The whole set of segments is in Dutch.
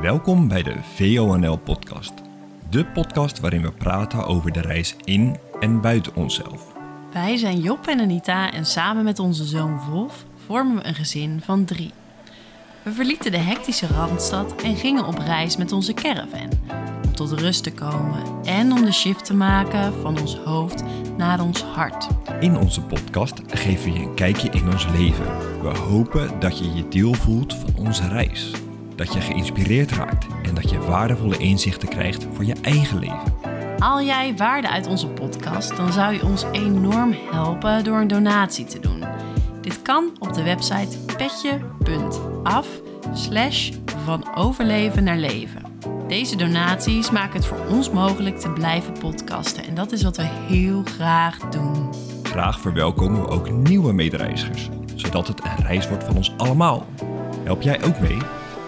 Welkom bij de VONL podcast. De podcast waarin we praten over de reis in en buiten onszelf. Wij zijn Job en Anita en samen met onze zoon Wolf vormen we een gezin van drie. We verlieten de hectische Randstad en gingen op reis met onze caravan. Om tot rust te komen en om de shift te maken van ons hoofd naar ons hart. In onze podcast geven we je een kijkje in ons leven. We hopen dat je je deel voelt van onze reis. Dat je geïnspireerd raakt en dat je waardevolle inzichten krijgt voor je eigen leven. Al jij waarde uit onze podcast, dan zou je ons enorm helpen door een donatie te doen. Dit kan op de website petje.af slash van overleven naar leven. Deze donaties maken het voor ons mogelijk te blijven podcasten en dat is wat we heel graag doen. Graag verwelkomen we ook nieuwe medereizigers, zodat het een reis wordt van ons allemaal. Help jij ook mee?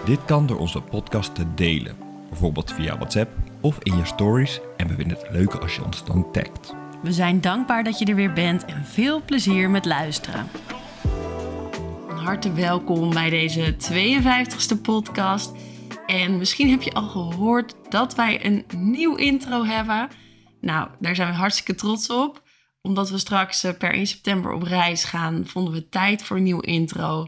Dit kan door onze podcast te delen, bijvoorbeeld via WhatsApp of in je stories en we vinden het leuk als je ons dan tagt. We zijn dankbaar dat je er weer bent en veel plezier met luisteren. Van harte welkom bij deze 52e podcast. En misschien heb je al gehoord dat wij een nieuw intro hebben. Nou, daar zijn we hartstikke trots op. Omdat we straks eh, per 1 september op reis gaan, vonden we tijd voor een nieuw intro.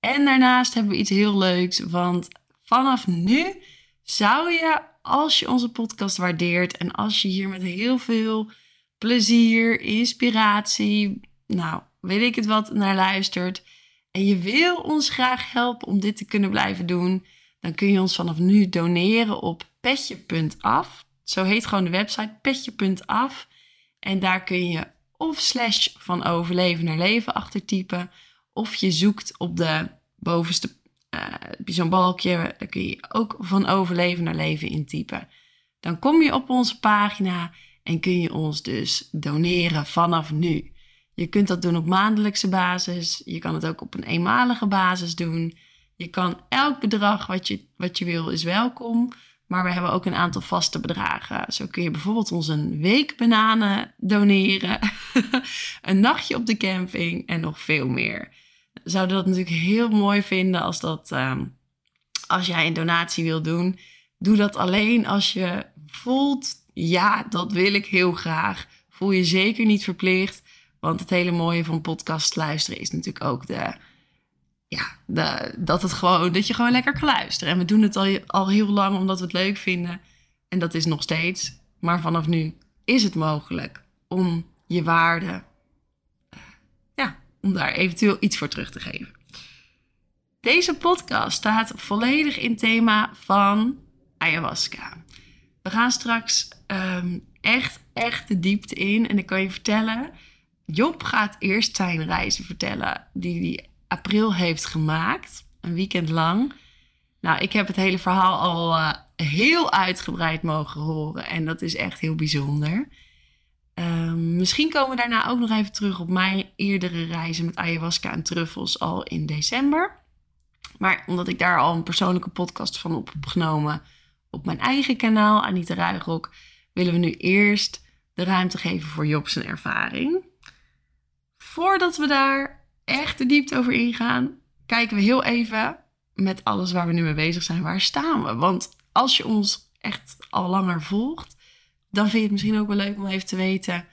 En daarnaast hebben we iets heel leuks, want vanaf nu zou je, als je onze podcast waardeert en als je hier met heel veel plezier, inspiratie, nou, weet ik het wat, naar luistert en je wil ons graag helpen om dit te kunnen blijven doen, dan kun je ons vanaf nu doneren op petje.af. Zo heet gewoon de website petje.af. En daar kun je of slash van overleven naar leven achtertypen of je zoekt op de bovenste, uh, zo'n balkje, daar kun je ook van overleven naar leven intypen. Dan kom je op onze pagina en kun je ons dus doneren vanaf nu. Je kunt dat doen op maandelijkse basis. Je kan het ook op een eenmalige basis doen. Je kan elk bedrag wat je, wat je wil is welkom. Maar we hebben ook een aantal vaste bedragen. Zo kun je bijvoorbeeld ons een week bananen doneren. een nachtje op de camping en nog veel meer zouden dat natuurlijk heel mooi vinden als, dat, ehm, als jij een donatie wil doen. Doe dat alleen als je voelt, ja, dat wil ik heel graag. Voel je zeker niet verplicht. Want het hele mooie van podcast luisteren is natuurlijk ook de, ja, dat, het gewoon, dat je gewoon lekker kan luisteren. En we doen het al, al heel lang omdat we het leuk vinden. En dat is nog steeds. Maar vanaf nu is het mogelijk om je waarde om daar eventueel iets voor terug te geven. Deze podcast staat volledig in thema van ayahuasca. We gaan straks ehm, echt, echt de diepte in. En ik kan je vertellen, Job gaat eerst zijn reizen vertellen die hij april heeft gemaakt. Een weekend lang. Nou, ik heb het hele verhaal al uh, heel uitgebreid mogen horen. En dat is echt heel bijzonder. Ehm, misschien komen we daarna ook nog even terug op mijn eerdere reizen met ayahuasca en truffels al in december. Maar omdat ik daar al een persoonlijke podcast van op heb genomen op mijn eigen kanaal, Anita Ruigrok, willen we nu eerst de ruimte geven voor Job's ervaring. Voordat we daar echt de diepte over ingaan, kijken we heel even met alles waar we nu mee bezig zijn, waar staan we? Want als je ons echt al langer volgt, dan vind je het misschien ook wel leuk om even te weten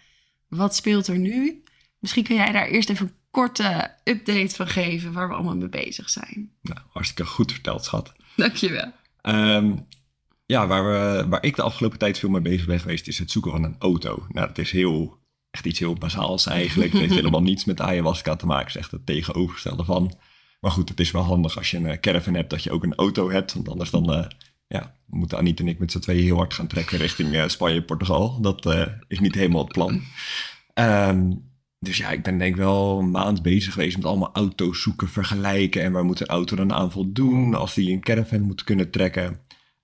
wat speelt er nu. Misschien kun jij daar eerst even een korte update van geven waar we allemaal mee bezig zijn. Nou, hartstikke goed verteld, schat. Dankjewel. Um, ja, waar, we, waar ik de afgelopen tijd veel mee bezig ben geweest, is het zoeken van een auto. Nou, dat is heel, echt iets heel bazaals eigenlijk. Het heeft helemaal niets met ayahuasca te maken, zegt het tegenovergestelde van. Maar goed, het is wel handig als je een caravan hebt, dat je ook een auto hebt. Want anders dan uh, ja, moeten Aniet en ik met z'n tweeën heel hard gaan trekken richting uh, Spanje, Portugal. Dat uh, is niet helemaal het plan. Um, dus ja, ik ben denk ik wel een maand bezig geweest met allemaal auto's zoeken, vergelijken. En waar moet een auto dan aan voldoen als die een caravan moet kunnen trekken.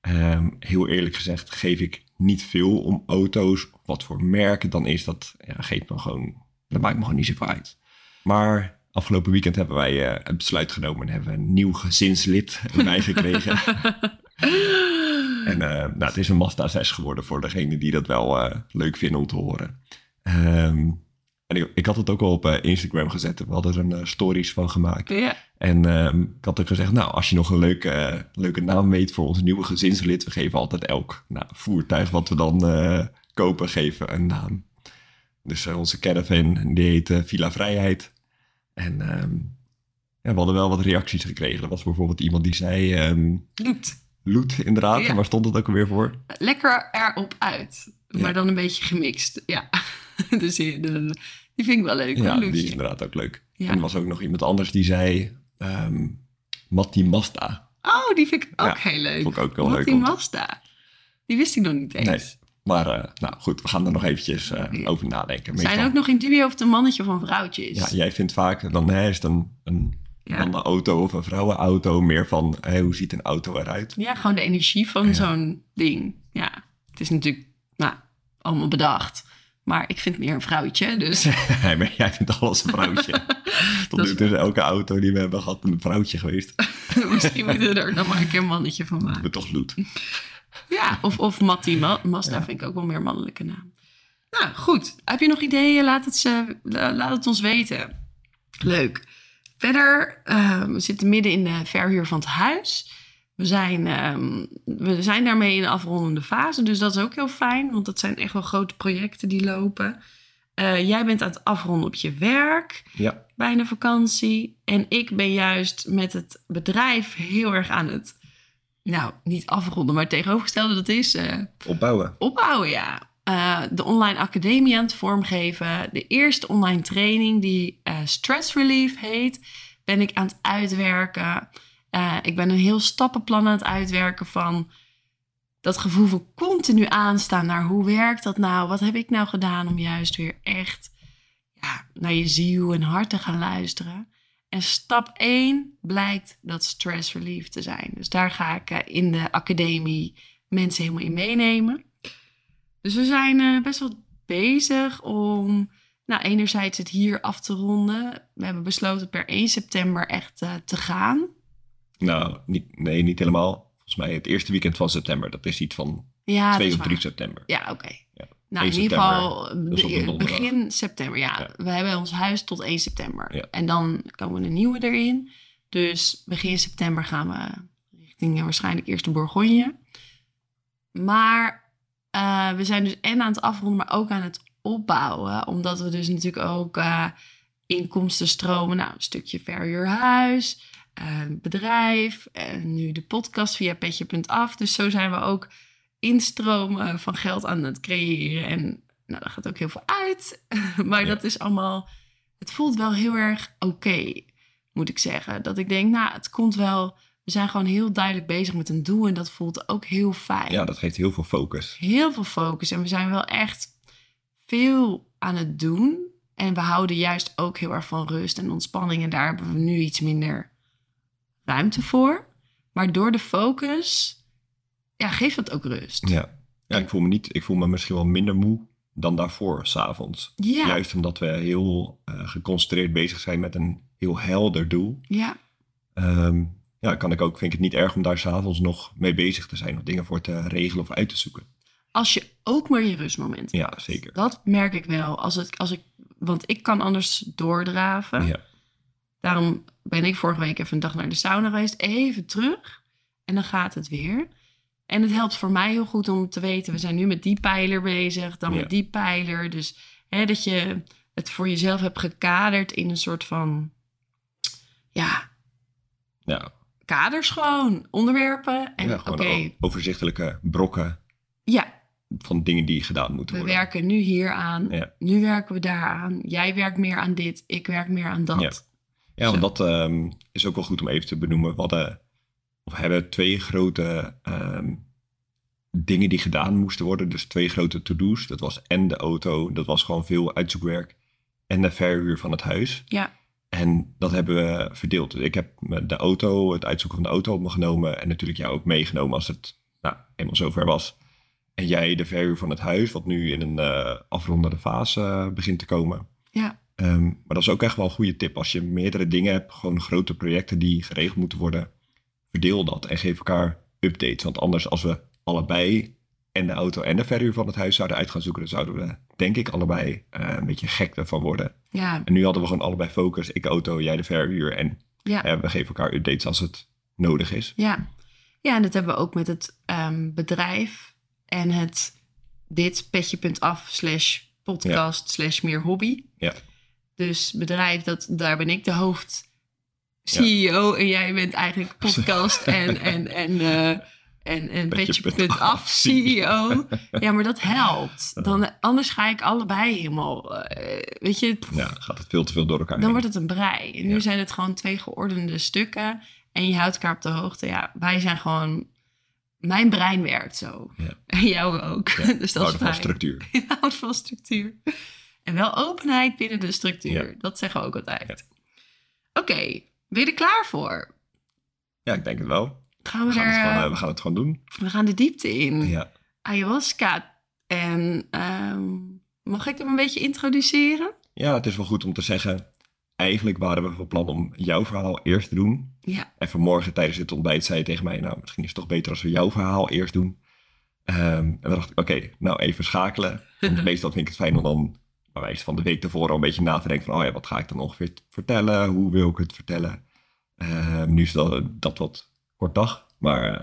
Um, heel eerlijk gezegd geef ik niet veel om auto's. Wat voor merken dan is, dat ja, geeft me gewoon, dat maakt me gewoon niet zoveel uit. Maar afgelopen weekend hebben wij uh, het besluit genomen en hebben we een nieuw gezinslid erbij gekregen. En uh, nou, het is een Mazda 6 geworden voor degene die dat wel uh, leuk vinden om te horen. Um, En ik, ik had het ook al op eh, Instagram gezet. We hadden er een eh, stories van gemaakt. Ja. En ehm, ik had ook gezegd, nou, als je nog een leuke, eh, leuke naam weet voor ons nieuwe gezinslid, we geven altijd elk nou, voertuig wat we dan eh, kopen, geven een naam. Dus eh, onze caravan, die heet eh, Villa Vrijheid. En ehm, ja, we hadden wel wat reacties gekregen. Er was bijvoorbeeld iemand die zei, ehm Loet. Loet inderdaad, Ja. waar stond het ook alweer voor? Lekker erop uit. Maar Ja. dan een beetje gemixt. Ja. dus die, die vind ik wel leuk. Ja, die is inderdaad ook leuk. Ja. En er was ook nog iemand anders die zei, ehm Matti Masta. Oh, die vind ik ook heel leuk. Vond ik ook wel Wat leuk. Mazda. Die wist ik nog niet eens. Nee. Maar eh, nou goed, we gaan er nog eventjes eh, over nadenken. Zijn Meestal- ook nog in dubio of het een mannetje of een vrouwtje is. Ja, jij vindt vaak, dan hè, is het een, een Ja. mannenauto of een vrouwenauto meer van, hoe ziet een auto eruit? Ja, gewoon de energie van Ja. zo'n ding. Ja, het is natuurlijk nou, allemaal bedacht. Maar ik vind meer een vrouwtje, dus Nee, maar jij vindt alles een vrouwtje. Tot nu toe is elke auto die we hebben gehad een vrouwtje geweest. misschien moeten we er dan maar een keer een mannetje van We maken. toch loet. Ja, of, of Matti Ma Mazda vind ik ook wel meer een mannelijke naam. Nou, goed. Heb je nog ideeën? Laat het, ze, la- laat het ons weten. Leuk. Verder, eh, we zitten midden in de verhuur van het huis. We zijn, ehm, we zijn daarmee in de afrondende fase, dus dat is ook heel fijn, want dat zijn echt wel grote projecten die lopen. Eh, jij bent aan het afronden op je werk, Ja, bijna vakantie. En ik ben juist met het bedrijf heel erg aan het, nou, niet afronden, maar het tegenovergestelde, dat is eh, opbouwen. opbouwen, ja. Eh, de online academie aan het vormgeven. De eerste online training die eh, Stress Relief heet, ben ik aan het uitwerken. Eh, ik ben een heel stappenplan aan het uitwerken van dat gevoel van continu aanstaan naar hoe werkt dat nou? Wat heb ik nou gedaan om juist weer echt ja, naar je ziel en hart te gaan luisteren? En stap 1 blijkt dat stress relief te zijn. Dus daar ga ik in de academie mensen helemaal in meenemen. Dus we zijn eh, best wel bezig om, nou, enerzijds het hier af te ronden. We hebben besloten per 1 september echt eh, te gaan. Nou, niet, nee, niet helemaal. Volgens mij het eerste weekend van september. Dat is iets van Ja, dat 2 is of 3 waar. september. Ja, oké. Ja. Nou, 1 in ieder geval begin september. Ja, Ja. we hebben ons huis tot 1 september. Ja. En dan komen een nieuwe erin. Dus begin september gaan we richting eh, waarschijnlijk eerst de Bourgogne. Maar eh, we zijn dus en aan het afronden, maar ook aan het opbouwen. Omdat we dus natuurlijk ook eh, inkomsten stromen. Nou, een stukje verhuurhuis, eh, bedrijf. En nu de podcast via petje.af. Dus zo zijn we ook instromen van geld aan het creëren. En nou, daar gaat ook heel veel uit. maar Ja. dat is allemaal... Het voelt wel heel erg oké, moet ik zeggen. Dat ik denk, nou, het komt wel... We zijn gewoon heel duidelijk bezig met een doel. En dat voelt ook heel fijn. Ja, dat geeft heel veel focus. Heel veel focus. En we zijn wel echt veel aan het doen. En we houden juist ook heel erg van rust en ontspanning. En daar hebben we nu iets minder ruimte voor. Maar door de focus ja, geeft dat ook rust. Ja. ja, ik voel me niet, ik voel me misschien wel minder moe dan daarvoor, s'avonds. Ja, Juist omdat we heel eh, geconcentreerd bezig zijn met een heel helder doel. ja, Ehm, ja, kan ik ook, vind ik het niet erg om daar s'avonds nog mee bezig te zijn. Of dingen voor te regelen of uit te zoeken. als je ook maar je rustmomenten Ja, hebt. zeker. Dat merk ik wel. Als het, als ik, want ik kan anders doordraven. Ja, Daarom ben ik vorige week even een dag naar de sauna geweest. Even terug. En dan gaat het weer. En het helpt voor mij heel goed om te weten... we zijn nu met die pijler bezig, dan Ja. met die pijler. Dus hè, dat je het voor jezelf hebt gekaderd in een soort van... ja, ja, kaders gewoon. Onderwerpen. En ja gewoon overzichtelijke brokken ja, van dingen die gedaan moeten we worden. werken nu hier aan. Ja. Nu werken we daar aan. Jij werkt meer aan dit, ik werk meer aan dat. Ja. Ja, want dat ehm, is ook wel goed om even te benoemen. We hadden, of hebben twee grote ehm, dingen die gedaan moesten worden. Dus twee grote to-do's. Dat was en de auto, dat was gewoon veel uitzoekwerk. En de verhuur van het huis. Ja. En dat hebben we verdeeld. Dus ik heb de auto, het uitzoeken van de auto op me genomen. En natuurlijk jou ook meegenomen als het nou, eenmaal zover was. En jij de verhuur van het huis, wat nu in een eh, afrondende fase eh, begint te komen. Ja. Ehm, maar dat is ook echt wel een goede tip. Als je meerdere dingen hebt, gewoon grote projecten die geregeld moeten worden, verdeel dat en geef elkaar updates. Want anders, als we allebei en de auto en de verhuur van het huis zouden uit gaan zoeken, dan zouden we, denk ik, allebei eh, een beetje gek ervan worden. Ja, En nu hadden we gewoon allebei focus. Ik auto, jij de verhuur. En ja. eh, we geven elkaar updates als het nodig is. Ja. ja, en dat hebben we ook met het ehm, bedrijf en het dit petje.af slash podcast slash meer hobby. Ja. Dus bedrijf, dat, daar ben ik de hoofd CEO en jij bent eigenlijk podcast en, en, en, eh, en, en Petje.af petje.af CEO. Ja, maar dat helpt. Dan, anders ga ik allebei helemaal, eh, weet je, Ja, gaat het veel te veel door elkaar dan heen. wordt het een brei. En nu Ja. zijn het gewoon twee geordende stukken. En je houdt elkaar op de hoogte. Ja, wij zijn gewoon... Mijn brein werkt zo. Ja. En jou ook. Ja, dus dat is houden van structuur. Houdt van structuur. En wel openheid binnen de structuur. Dat zeggen we ook altijd. Oké, ben je er klaar voor? Ja, ik denk het wel. Gaan We we, gaan, het er... gewoon, eh, eh, we gaan het gewoon doen. we gaan de diepte in. Ja. Ayahuasca. En ehm, mag ik hem een beetje introduceren? ja, het is wel goed om te zeggen. Eigenlijk waren we van plan om jouw verhaal eerst te doen. Ja. En vanmorgen tijdens het ontbijt zei je tegen mij... nou, misschien is het toch beter als we jouw verhaal eerst doen. Ehm, en dan dacht ik, oké, nou even schakelen. Want meestal vind ik het fijn om dan... bij wijze van de week tevoren al een beetje na te denken van... oh ja, wat ga ik dan ongeveer vertellen? Hoe wil ik het vertellen? Ehm, nu is dat, dat wat kort dag. Maar eh,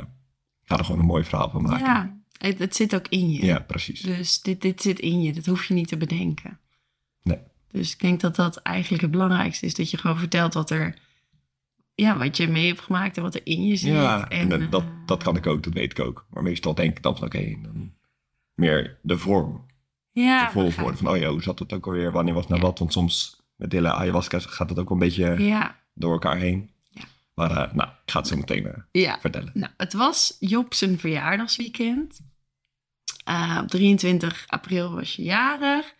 ik ga er gewoon een mooi verhaal van maken. Ja, het, het zit ook in je. Ja, precies. Dus dit, dit zit in je, dat hoef je niet te bedenken. Nee. Dus ik denk dat dat eigenlijk het belangrijkste is. Dat je gewoon vertelt wat er, ja, wat je mee hebt gemaakt en wat er in je zit. Ja, en, en dat, eh, dat kan ik ook, dat weet ik ook. Maar meestal denk ik dan van, oké, dan meer de vorm. ja, de volgorde van, oh ja, hoe zat het ook alweer? Wanneer was nou Ja. wat? Want soms met de hele ayahuasca gaat het ook een beetje Ja, door elkaar heen. Maar eh, nou, ik ga het zo meteen eh, ja. vertellen. Nou, het was Job zijn verjaardagsweekend. Eh, op 23 april was je jarig.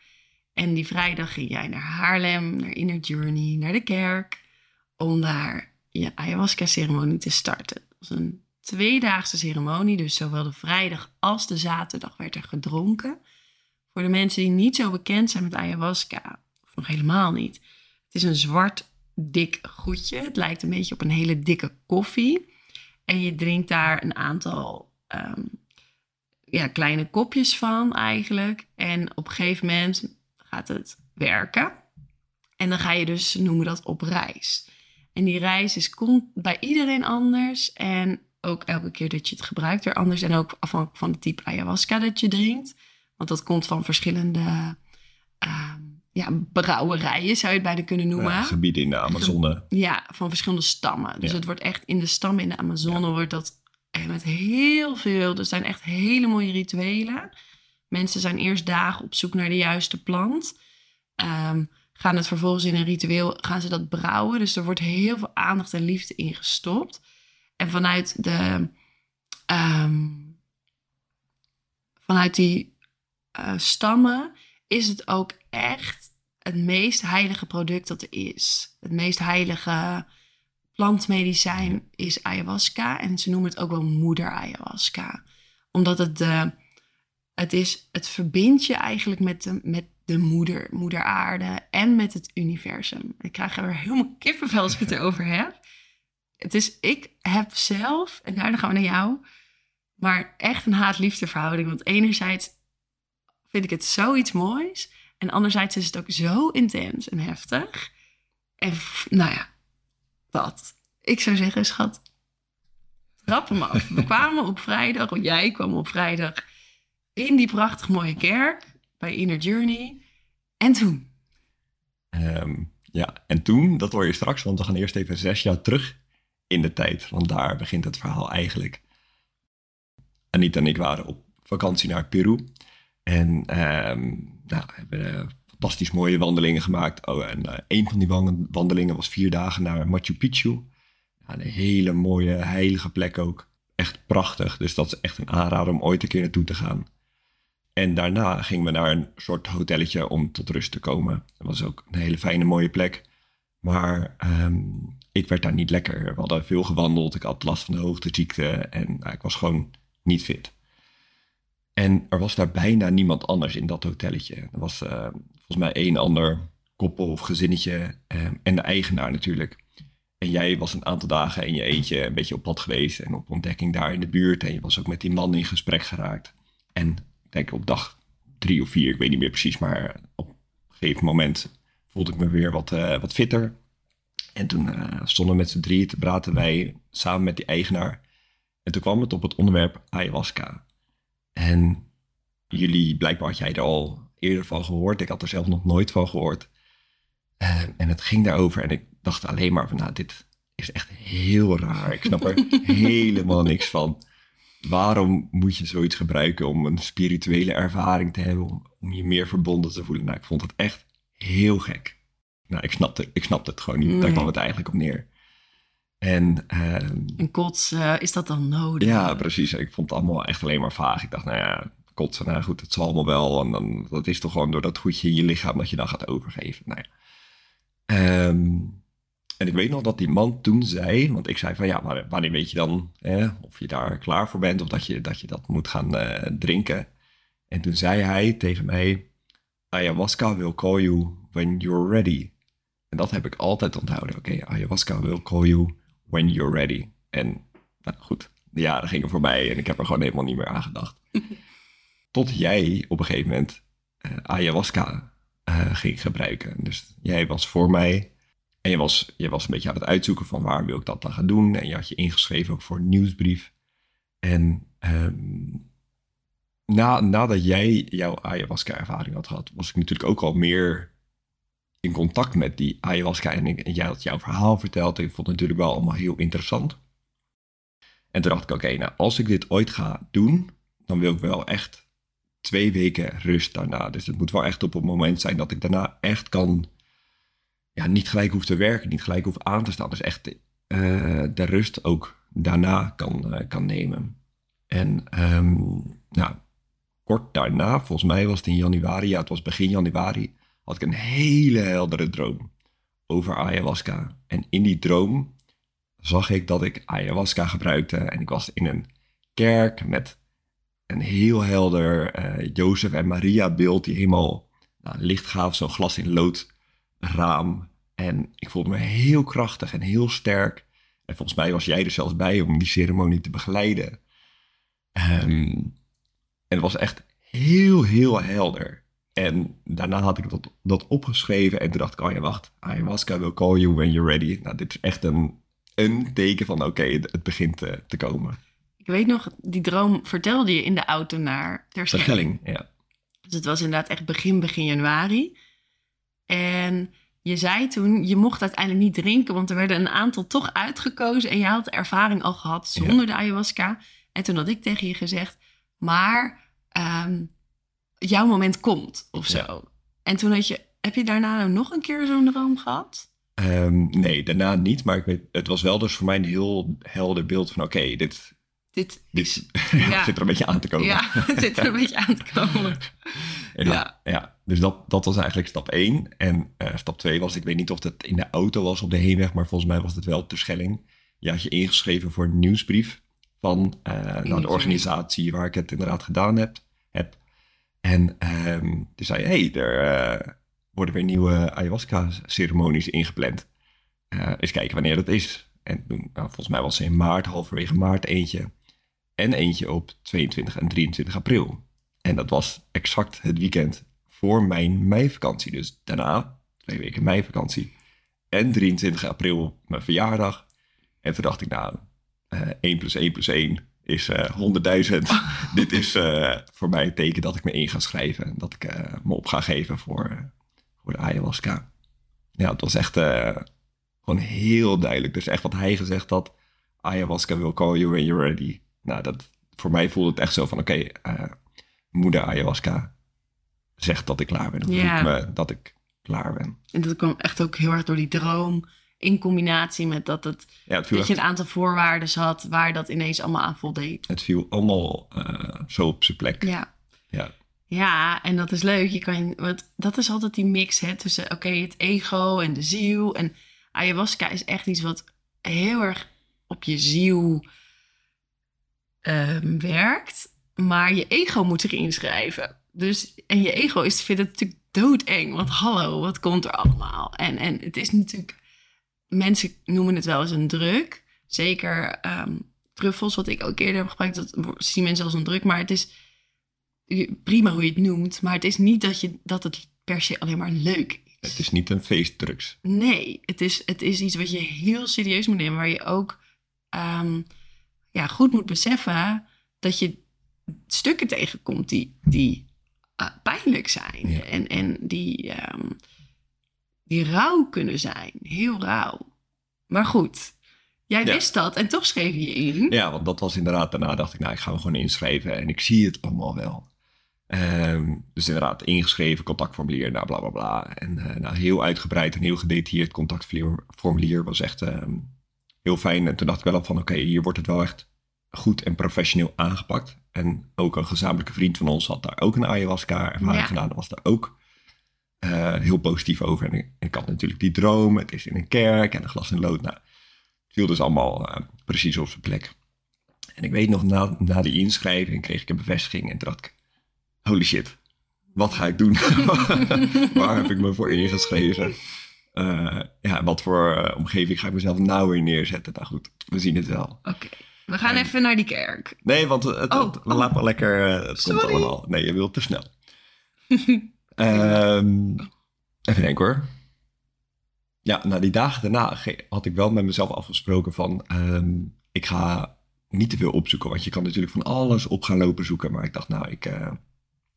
En die vrijdag ging jij naar Haarlem, naar Inner Journey, naar de kerk. Om daar je ayahuasca-ceremonie te starten. Het was een tweedaagse ceremonie, dus zowel de vrijdag als de zaterdag werd er gedronken. Voor de mensen die niet zo bekend zijn met ayahuasca, of nog helemaal niet. Het is een zwart, dik goedje. Het lijkt een beetje op een hele dikke koffie. En je drinkt daar een aantal ehm, ja, kleine kopjes van eigenlijk. En op een gegeven moment gaat het werken. En dan ga je dus, noemen dat op reis. En die reis is kon bij iedereen anders. En ook elke keer dat je het gebruikt weer anders. En ook afhankelijk van het type ayahuasca dat je drinkt. Want dat komt van verschillende ja, brouwerijen, zou je het bijna kunnen noemen. Ja, gebieden in de Amazone. Ja, van verschillende stammen. Dus Ja. het wordt echt in de stammen in de Amazone wordt dat met heel veel. Er zijn echt hele mooie rituelen. Mensen zijn eerst dagen op zoek naar de juiste plant. Ehm, gaan het vervolgens in een ritueel, gaan ze dat brouwen. Dus er wordt heel veel aandacht en liefde in gestopt. En vanuit de ehm, vanuit die eh, stammen is het ook echt het meest heilige product dat er is. Het meest heilige plantmedicijn is ayahuasca. En ze noemen het ook wel moeder ayahuasca. Omdat het de, het is, het verbindt je eigenlijk met de, met de moeder, moeder aarde en met het universum. Ik krijg er helemaal kippenvel als ik het erover heb. Het is, ik heb zelf, en daarna gaan we naar jou, maar echt een haat-liefde verhouding. Want enerzijds vind ik het zoiets moois. En anderzijds is het ook zo intens en heftig. En nou ja, dat. Ik zou zeggen, schat, trap hem af. We kwamen op vrijdag, of jij kwam op vrijdag in die prachtig mooie kerk bij Inner Journey. En toen? Ehm, ja, en toen, dat hoor je straks, want we gaan eerst even zes jaar terug in de tijd. Want daar begint het verhaal eigenlijk. Anita en ik waren op vakantie naar Peru. En ehm, nou, hebben eh, fantastisch mooie wandelingen gemaakt. Oh, en eh, een van die wan- wandelingen was vier dagen naar Machu Picchu. Een hele mooie, heilige plek ook. Echt prachtig. Dus dat is echt een aanrader om ooit een keer naartoe te gaan. En daarna gingen we naar een soort hotelletje om tot rust te komen. Dat was ook een hele fijne, mooie plek. Maar ehm, ik werd daar niet lekker. We hadden veel gewandeld. Ik had last van de hoogteziekte. En nou, ik was gewoon niet fit. En er was daar bijna niemand anders in dat hotelletje. Er was eh, volgens mij één ander koppel of gezinnetje. ehm, en de eigenaar natuurlijk. En jij was een aantal dagen in je eentje een beetje op pad geweest. En op ontdekking daar in de buurt. En je was ook met die man in gesprek geraakt. En ik denk op dag drie of vier, ik weet niet meer precies, maar op een gegeven moment voelde ik me weer wat, eh, wat fitter. En toen stonden we met z'n drieën te praten, wij samen met die eigenaar. En toen kwam het op het onderwerp ayahuasca. En jullie, blijkbaar had jij er al eerder van gehoord. Ik had er zelf nog nooit van gehoord. Uh, en het ging daarover en ik dacht alleen maar van, nou, dit is echt heel raar. Ik snap er helemaal niks van. Waarom moet je zoiets gebruiken om een spirituele ervaring te hebben, om, om je meer verbonden te voelen? Nou, ik vond het echt heel gek. Nou, ik snapte, ik snapte het gewoon niet. Nee. Daar kwam het eigenlijk op neer. En, uh, En kots, uh, is dat dan nodig? Ja, precies. Ik vond het allemaal echt alleen maar vaag. Ik dacht, nou ja, kotsen, nou goed, het zal allemaal wel. En dan, dat is toch gewoon door dat goedje in je lichaam dat je dan gaat overgeven. Nou ja. Um, en ik weet nog dat die man toen zei, want ik zei van ja, maar wanneer weet je dan hè, of je daar klaar voor bent of dat je dat, je dat moet gaan uh, drinken. En toen zei hij tegen mij, ayahuasca will call you when you're ready. En dat heb ik altijd onthouden. Oké, okay, ayahuasca will call you when you're ready. En nou goed, de jaren gingen voorbij en ik heb er gewoon helemaal niet meer aan gedacht. Tot jij op een gegeven moment uh, ayahuasca uh, ging gebruiken. Dus jij was voor mij en je was, je was een beetje aan het uitzoeken van waar wil ik dat dan gaan doen. En je had je ingeschreven ook voor een nieuwsbrief. En um, na, nadat jij jouw ayahuasca-ervaring had gehad, was ik natuurlijk ook al meer in contact met die ayahuasca. En, ik, en jij had jouw verhaal verteld. Ik vond het natuurlijk wel allemaal heel interessant. En toen dacht ik, oké, nou als ik dit ooit ga doen, dan wil ik wel echt twee weken rust daarna. Dus het moet wel echt op het moment zijn dat ik daarna echt kan ja, niet gelijk hoeft te werken, niet gelijk hoeft aan te staan. Dus echt uh, de rust ook daarna kan, uh, kan nemen. En um, nou, kort daarna, volgens mij was het in januari, ja, het was begin januari, had ik een hele heldere droom over ayahuasca. En in die droom zag ik dat ik ayahuasca gebruikte. En ik was in een kerk met een heel helder uh, Jozef en Maria beeld die helemaal nou, licht gaaf, zo'n glas in lood raam. En ik voelde me heel krachtig en heel sterk. En volgens mij was jij er zelfs bij om die ceremonie te begeleiden. Um, en het was echt heel, heel helder. En daarna had ik dat, dat opgeschreven en toen dacht ik, oh ja, wacht, ayahuasca will call you when you're ready. Nou, dit is echt een, een teken van, oké, okay, het begint te, te, komen. Ik weet nog, die droom vertelde je in de auto naar Terschelling. Ja. Dus het was inderdaad echt begin, begin januari. En je zei toen, je mocht uiteindelijk niet drinken, want er werden een aantal toch uitgekozen en je had ervaring al gehad zonder ja. de ayahuasca. En toen had ik tegen je gezegd, maar um, jouw moment komt of zo. Ja. En toen had je, heb je daarna nou nog een keer zo'n droom gehad? Um, nee, daarna niet, maar ik weet, het was wel dus voor mij een heel helder beeld van oké, okay, dit, dit, dit ja. zit er een beetje aan te komen. Ja, het zit er een beetje aan te komen. En ja. ja, dus dat, dat was eigenlijk stap 1. En uh, stap 2 was, ik weet niet of het in de auto was op de heenweg, maar volgens mij was het wel ter Schelling. Je had je ingeschreven voor een nieuwsbrief van uh, nou, de organisatie waar ik het inderdaad gedaan heb. heb. En um, toen zei je, hey, er uh, worden weer nieuwe ayahuasca-ceremonies ingepland. eens kijken wanneer dat is. En toen, nou, volgens mij was ze in maart, halverwege maart eentje. En eentje op 22 en 23 april. En dat was exact het weekend voor mijn meivakantie. Dus daarna, twee weken meivakantie. En 23 april mijn verjaardag. En toen dacht ik, nou, uh, 1 plus 1 plus 1 is uh, 100.000. Dit is uh, voor mij het teken dat ik me in ga schrijven. En dat ik uh, me op ga geven voor, voor de ayahuasca. Ja, het was echt gewoon heel duidelijk. Dus echt wat hij gezegd had. Ayahuasca will call you when you're ready. Nou, dat, voor mij voelde het echt zo van, oké, okay, moeder ayahuasca zegt dat ik klaar ben. Of Ja. me dat ik klaar ben. En dat kwam echt ook heel erg door die droom. In combinatie met dat, het, Ja, het dat je een aantal voorwaarden had waar dat ineens allemaal aan voldeed. het viel allemaal eh, zo op zijn plek. Ja. Ja. Ja, en dat is leuk. Je kan, want dat is altijd die mix hè, tussen oké, het ego en de ziel. En ayahuasca is echt iets wat heel erg op je ziel ehm, werkt. Maar je ego moet erin schrijven. Dus, en je ego is, vindt het natuurlijk doodeng. Want hallo, wat komt er allemaal? En, en het is natuurlijk... Mensen noemen het wel eens een druk. Zeker ehm truffels, wat ik ook eerder heb gebruikt. Dat zien mensen als een druk. Maar het is prima hoe je het noemt, maar het is niet dat, je, dat het per se alleen maar leuk is. Het is niet een feestdrugs. Nee, het is, het is iets wat je heel serieus moet nemen, waar je ook ehm, ja, goed moet beseffen dat je stukken tegenkomt die, die uh, pijnlijk zijn Ja. en, en die, ehm, die rauw kunnen zijn. Heel rauw. Maar goed, jij Ja. wist dat en toch schreef je in. Ja, want dat was inderdaad, daarna dacht ik, nou, ik ga me gewoon inschrijven en ik zie het allemaal wel. Ehm, dus inderdaad, ingeschreven, contactformulier, nou, bla, bla, bla. En eh, nou, heel uitgebreid en heel gedetailleerd contactformulier was echt ehm, heel fijn. En toen dacht ik wel van, oké, hier wordt het wel echt goed en professioneel aangepakt. En ook een gezamenlijke vriend van ons had daar ook een ayahuasca-ervaring Ja. gedaan. Dat was daar ook eh, heel positief over. En ik, had natuurlijk die droom, het is in een kerk en een glas in lood. Nou, het viel dus allemaal eh, precies op zijn plek. En ik weet nog, na, na die inschrijving kreeg ik een bevestiging en dacht ik, holy shit, wat ga ik doen? Waar heb ik me voor ingeschreven? Eh, ja, wat voor omgeving ga ik mezelf nou weer neerzetten? Nou goed, we zien het wel. Oké, we gaan En- even naar die kerk. Nee, want het, Oh, het- oh. laat maar lekker, het komt Sorry. allemaal. Nee, je wilt te snel. Ehm, even denken hoor. Ja, na die dagen daarna had ik wel met mezelf afgesproken van... ehm, ik ga niet te veel opzoeken, want je kan natuurlijk van alles op gaan lopen zoeken. Maar ik dacht, nou, ik...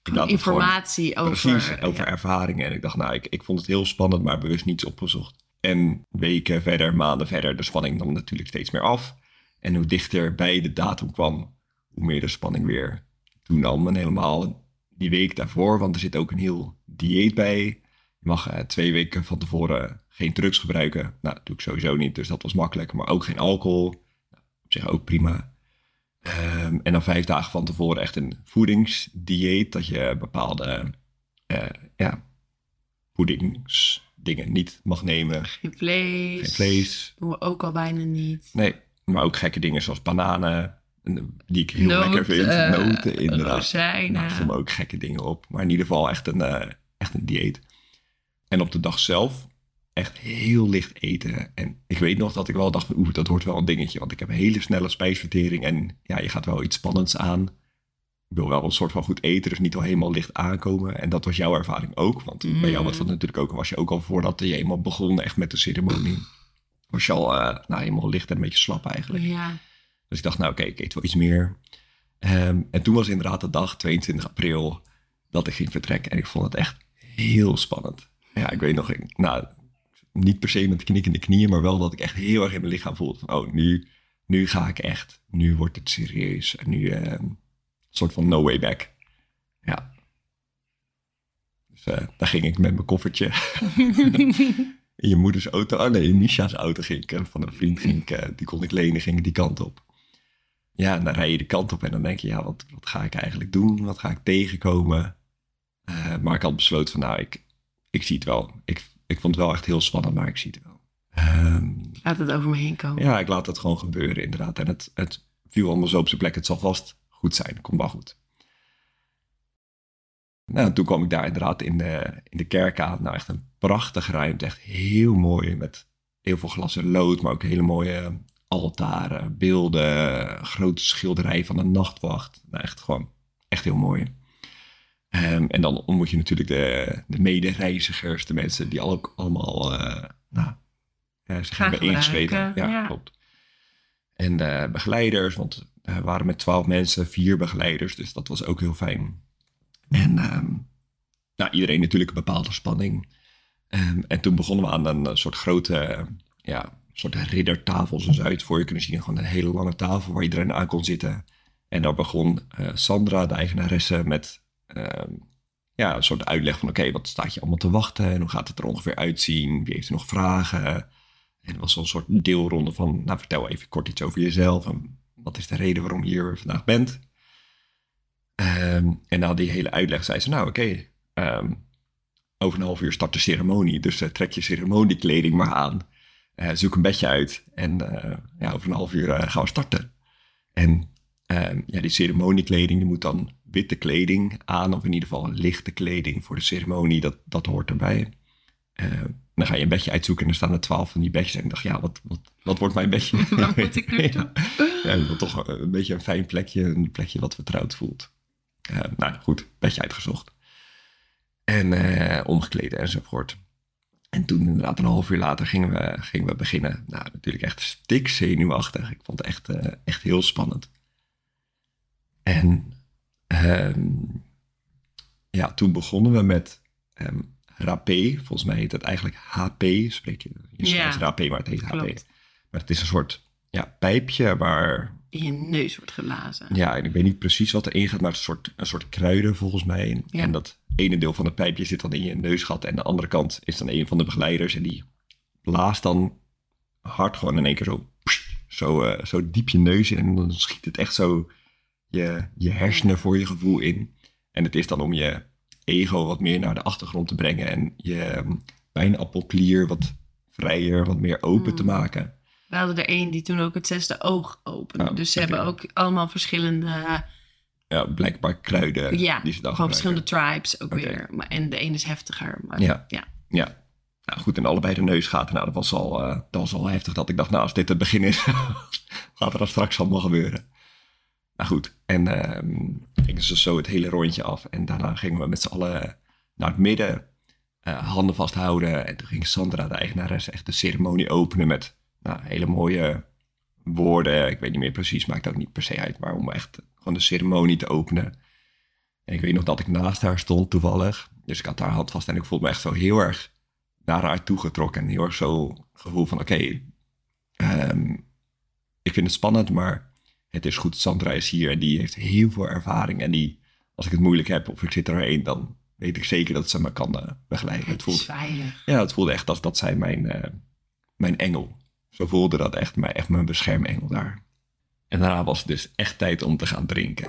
gewoon- Informatie over... Precies, over ja. ervaringen. En ik dacht, nou, ik, ik vond het heel spannend, maar bewust niets opgezocht. En weken verder, maanden verder, de spanning nam natuurlijk steeds meer af. En hoe dichter bij de datum kwam, hoe meer de spanning weer toenam. En helemaal die week daarvoor, want er zit ook een heel dieet bij. Je mag eh, twee weken van tevoren geen drugs gebruiken. Nou, dat doe ik sowieso niet, dus dat was makkelijk. Maar ook geen alcohol. Nou, op zich ook prima. Ehm, en dan vijf dagen van tevoren echt een voedingsdieet. Dat je bepaalde eh, ja, voedingsdingen niet mag nemen. Geen vlees. Geen vlees. Doen we ook al bijna niet. Nee, maar ook gekke dingen zoals bananen. Die ik heel lekker vind. eh, Noten, inderdaad. rozijnen. Stonden ook gekke dingen op. Maar in ieder geval echt een, eh, echt een dieet. En op de dag zelf echt heel licht eten. En ik weet nog dat ik wel dacht, oeh, dat wordt wel een dingetje. Want ik heb een hele snelle spijsvertering. En ja, je gaat wel iets spannends aan. Ik wil wel een soort van goed eten, dus niet al helemaal licht aankomen. En dat was jouw ervaring ook. Want bij jou was dat natuurlijk ook, was je ook al voordat je eenmaal begon echt met de ceremonie. Was je al eh, nou, helemaal licht en een beetje slap eigenlijk. Ja. Dus ik dacht, nou oké, ik eet wel iets meer. Ehm, en toen was inderdaad de dag, 22 april, dat ik ging vertrekken. En ik vond het echt heel spannend. Ja, ik weet nog, ik, nou, niet per se met knikkende knieën, maar wel dat ik echt heel erg in mijn lichaam voelde van, oh, nu, nu ga ik echt. Nu wordt het serieus. En nu ehm, een soort van no way back. Ja. Dus eh, daar ging ik met mijn koffertje in je moeders auto. Oh nee, in Misha's auto ging ik. eh, Van een vriend ging ik, eh, die kon ik lenen, ging ik die kant op. Ja, en dan rij je de kant op en dan denk je, ja, wat, wat ga ik eigenlijk doen? Wat ga ik tegenkomen? Eh, maar ik had besloten van, nou, ik, ik zie het wel. Ik, ik vond het wel echt heel spannend, maar ik zie het wel. Ehm, Laat het over me heen komen. ja, ik laat het gewoon gebeuren, inderdaad. En het, het viel allemaal zo op zijn plek. Het zal vast goed zijn. Komt wel goed. Nou, toen kwam ik daar inderdaad in de, in de kerk aan. Nou, echt een prachtige ruimte. Echt heel mooi. Met heel veel glas en lood. Maar ook hele mooie altaren, beelden. Grote schilderij van een nachtwacht. Nou, echt gewoon echt heel mooi. Ehm, en dan ontmoet je natuurlijk de, de medereizigers. De mensen die ook allemaal eh, nou, eh, zich hebben ingeschreven. Ja, ja. klopt. En de begeleiders, want eh, we waren met twaalf mensen, vier begeleiders, dus dat was ook heel fijn. En ehm, nou, iedereen natuurlijk een bepaalde spanning. Ehm, en toen begonnen we aan een eh, soort grote, eh, ja, soort riddertafel, zo zou je het voor je kunnen zien. Gewoon een hele lange tafel waar iedereen aan kon zitten. En daar begon eh, Sandra, de eigenaresse, met ehm, ja, een soort uitleg van... oké, wat staat je allemaal te wachten en hoe gaat het er ongeveer uitzien? Wie heeft er nog vragen? En was een soort deelronde van... nou, vertel even kort iets over jezelf... en wat is de reden waarom je hier vandaag bent? Ehm, en na die hele uitleg zei ze... nou, oké, ehm, over een half uur start de ceremonie... dus eh, trek je ceremoniekleding maar aan... Eh, zoek een bedje uit en eh, ja, over een half uur eh, gaan we starten. En ehm, ja, die ceremoniekleding die moet dan witte kleding aan, of in ieder geval lichte kleding voor de ceremonie, dat, dat hoort erbij. Eh, dan ga je een bedje uitzoeken en er staan er twaalf van die bedjes. En ik dacht, ja, wat, wat, wat wordt mijn bedje? Waar moet ik ja, ja, wilt toch een beetje een fijn plekje, een plekje wat vertrouwd voelt. Uh, nou goed, bedje uitgezocht. En uh, omgekleden enzovoort. En toen inderdaad een half uur later gingen we, gingen we beginnen. Nou, natuurlijk echt stik zenuwachtig. Ik vond het echt, uh, echt heel spannend. En um, ja, toen begonnen we met um, rapé. Volgens mij heet het eigenlijk HP. Spreek je, je schrijft ja, rapé, maar het heet klopt. HP. Maar het is een soort ja, pijpje waar... In je neus wordt gelazen. Ja, en ik weet niet precies wat erin gaat, maar het is een soort, een soort kruiden volgens mij. Ja. En dat ene deel van het pijpje zit dan in je neusgat en de andere kant is dan een van de begeleiders. En die blaast dan hard gewoon in één keer zo, zo, uh, zo diep je neus in. En dan schiet het echt zo je, je hersenen voor je gevoel in. En het is dan om je ego wat meer naar de achtergrond te brengen en je pijnappelklier wat vrijer, wat meer open te hmm. maken. We hadden er één die toen ook het zesde oog opende. Oh, dus ze hebben ook allemaal verschillende... Ja, blijkbaar kruiden. Ja, die ze dan gewoon verschillende tribes ook weer. Maar, en de ene is heftiger. Maar, ja. ja. ja. Nou goed, en allebei de neusgaten. Nou, dat was, al, uh, dat was al heftig dat ik dacht, nou als dit het begin is, gaat er dan straks allemaal gebeuren. Nou goed, en uh, gingen ze zo het hele rondje af. En daarna gingen we met z'n allen naar het midden, uh, handen vasthouden. En toen ging Sandra, de eigenares, echt de ceremonie openen met nou, hele mooie woorden. Ik weet niet meer precies, maakt ook niet per se uit. Maar om echt gewoon de ceremonie te openen. En ik weet nog dat ik naast haar stond toevallig. Dus ik had haar hand vast en ik voelde me echt zo heel erg naar haar toegetrokken. En heel erg zo gevoel van oké, okay, um, ik vind het spannend, maar het is goed. Sandra is hier en die heeft heel veel ervaring. En die, als ik het moeilijk heb of ik zit erheen, dan weet ik zeker dat ze me kan uh, begeleiden. Het, voelt, veilig. Ja, het voelde echt als dat zij mijn, uh, mijn engel. Zo voelde dat echt, mij, echt mijn beschermengel daar. En daarna was het dus echt tijd om te gaan drinken.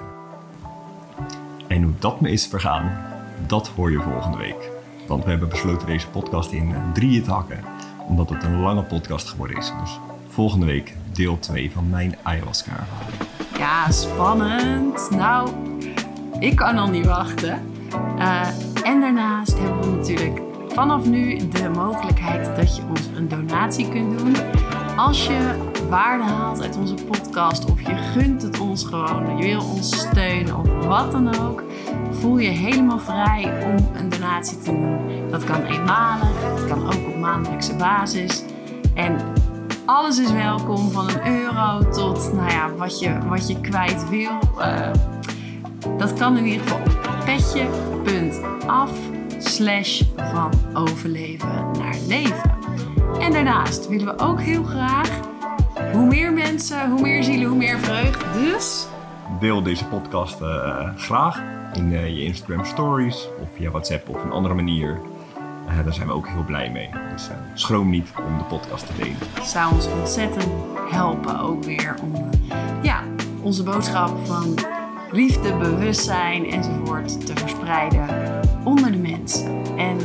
En hoe dat me is vergaan, dat hoor je volgende week. Want we hebben besloten deze podcast in drieën te hakken, omdat het een lange podcast geworden is. Dus volgende week deel 2 van mijn ayahuasca-ervaring. Ja, spannend. Nou, ik kan al niet wachten. Uh, en daarnaast hebben we natuurlijk vanaf nu de mogelijkheid dat je ons een donatie kunt doen. Als je waarde haalt uit onze podcast of je gunt het ons gewoon, je wil ons steunen of wat dan ook, voel je helemaal vrij om een donatie te doen. Dat kan eenmalig, het kan ook op maandelijkse basis. En alles is welkom, van een euro tot nou ja, wat, je, wat je kwijt wil. Uh, dat kan in ieder geval op petje.af slash van overleven naar leven. En daarnaast willen we ook heel graag hoe meer mensen, hoe meer zielen, hoe meer vreugde. Dus deel deze podcast uh, graag in uh, je Instagram stories of via WhatsApp of een andere manier. Uh, daar zijn we ook heel blij mee. Dus schroom niet om de podcast te delen. Het zou ons ontzettend helpen ook weer om ja, onze boodschap van liefde, bewustzijn enzovoort te verspreiden onder de mensen. En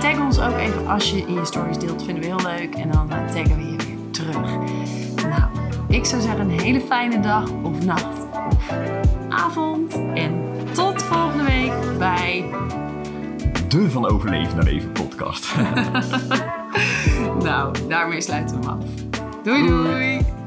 tag ons ook even als je in je stories deelt, vinden we heel leuk. En dan taggen we je weer terug. Nou, ik zou zeggen een hele fijne dag of nacht of avond. En tot volgende week bij... De Van Overleven naar Leven podcast. nou, daarmee sluiten we hem af. doei. doei.